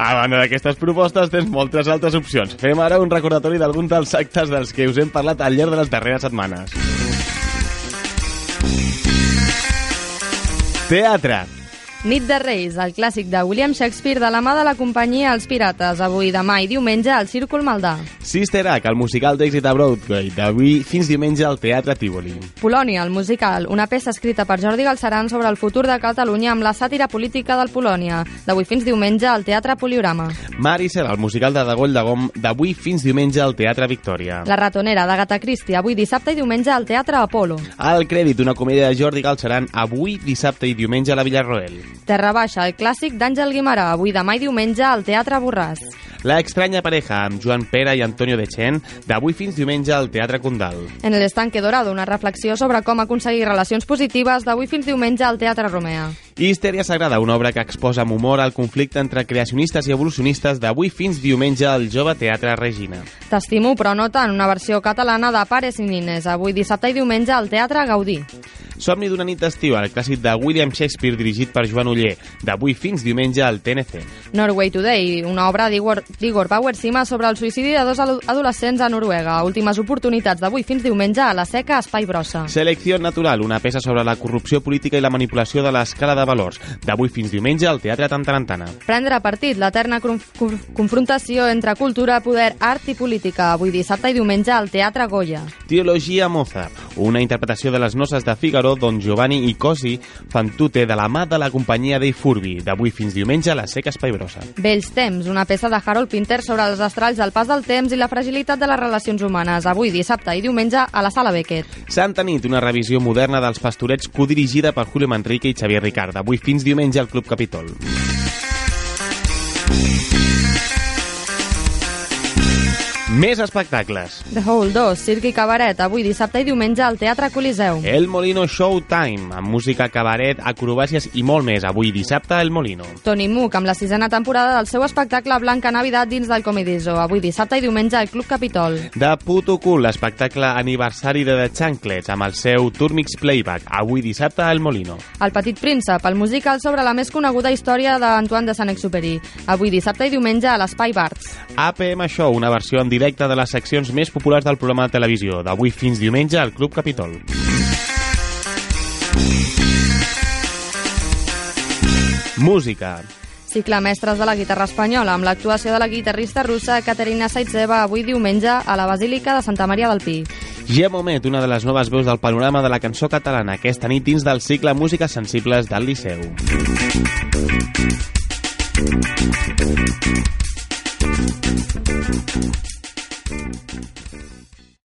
A banda d'aquestes propostes, tens moltes altres opcions. Fem ara un recordatori d'alguns dels actes dels que us hem parlat al llarg de les darreres setmanes. Teatre. Nit de Reis, el clàssic de William Shakespeare de la mà de la companyia Els Pirates, avui, demà i diumenge al Círcul Maldà. Sister Act, el musical d'èxit a Broadway, d'avui fins diumenge al Teatre Tívoli. Polònia, el musical, una peça escrita per Jordi Galceran sobre el futur de Catalunya amb la sàtira política del Polònia, d'avui fins diumenge al Teatre Poliorama. Maricel, el musical de Dagoll de Gom, d'avui fins diumenge al Teatre Victòria. La ratonera d'Agatha Christie, avui dissabte i diumenge al Teatre Apolo. El crèdit, una comèdia de Jordi Galceran, avui dissabte i diumenge a la Villarroel. Terra Baixa, el clàssic d'Àngel Guimarà, avui demà i diumenge al Teatre Borràs. La extraña pareja amb Joan Pera i Antonio Dechen, d'avui fins diumenge al Teatre Condal. En el estanque dorado, una reflexió sobre com aconseguir relacions positives d'avui fins diumenge al Teatre Romea. Histèria Sagrada, una obra que exposa amb humor el conflicte entre creacionistes i evolucionistes d'avui fins diumenge al Jove Teatre Regina. T'estimo, però no tant, una versió catalana de Pares i Nines, avui dissabte i diumenge al Teatre Gaudí. Somni d'una nit d'estiu, el clàssic de William Shakespeare dirigit per Joan Uller, d'avui fins diumenge al TNC. Norway Today, una obra d'Igor d'Igor Bauer-Sima sobre el suïcidi de dos adolescents a Noruega. Últimes oportunitats d'avui fins diumenge a la seca Espai Brossa. Selecció Natural, una peça sobre la corrupció política i la manipulació de l'escala de valors, d'avui fins diumenge al Teatre Tantarantana. Prendre partit, l'eterna confrontació entre cultura, poder, art i política, avui dissabte i diumenge al Teatre Goya. Teologia Mozart, una interpretació de les noces de Figaro, Don Giovanni i Cosi fan tute de la mà de la companyia dei Furbi, d'avui fins diumenge a la seca Espai Brossa. Vells temps, una peça de Harold Pinter sobre els estralls del pas del temps i la fragilitat de les relacions humanes, avui dissabte i diumenge a la Sala Beckett. Santa nit, una revisió moderna dels pastorets codirigida per Julio Manrique i Xavier Ricard, avui fins diumenge al Club Capitol. Més espectacles. The Hole 2, Circ i Cabaret, avui dissabte i diumenge al Teatre Coliseu. El Molino Showtime, amb música, cabaret, acrobàcies i molt més, avui dissabte El Molino. Tony Mook, amb la sisena temporada del seu espectacle Blanca Navidad dins del Comedizo, avui dissabte i diumenge al Club Capitol. De Puto Cool, l'espectacle aniversari de The Chanclets, amb el seu Turmix Playback, avui dissabte El Molino. El Petit Príncep, el musical sobre la més coneguda història d'Antoine de Saint-Exupéry, avui dissabte i diumenge a l'Espai Barts. APM Show, una versió en directe de les seccions més populars del programa de televisió, d'avui fins diumenge al Club Capitol. Música. Cicle Mestres de la Guitarra Espanyola, amb l'actuació de la guitarrista russa Caterina Saitzeva avui diumenge a la Basílica de Santa Maria del Pi. Gemomet, una de les noves veus del panorama de la cançó catalana, aquesta nit dins del cicle Músiques Sensibles del Liceu. Thank you. Thank you.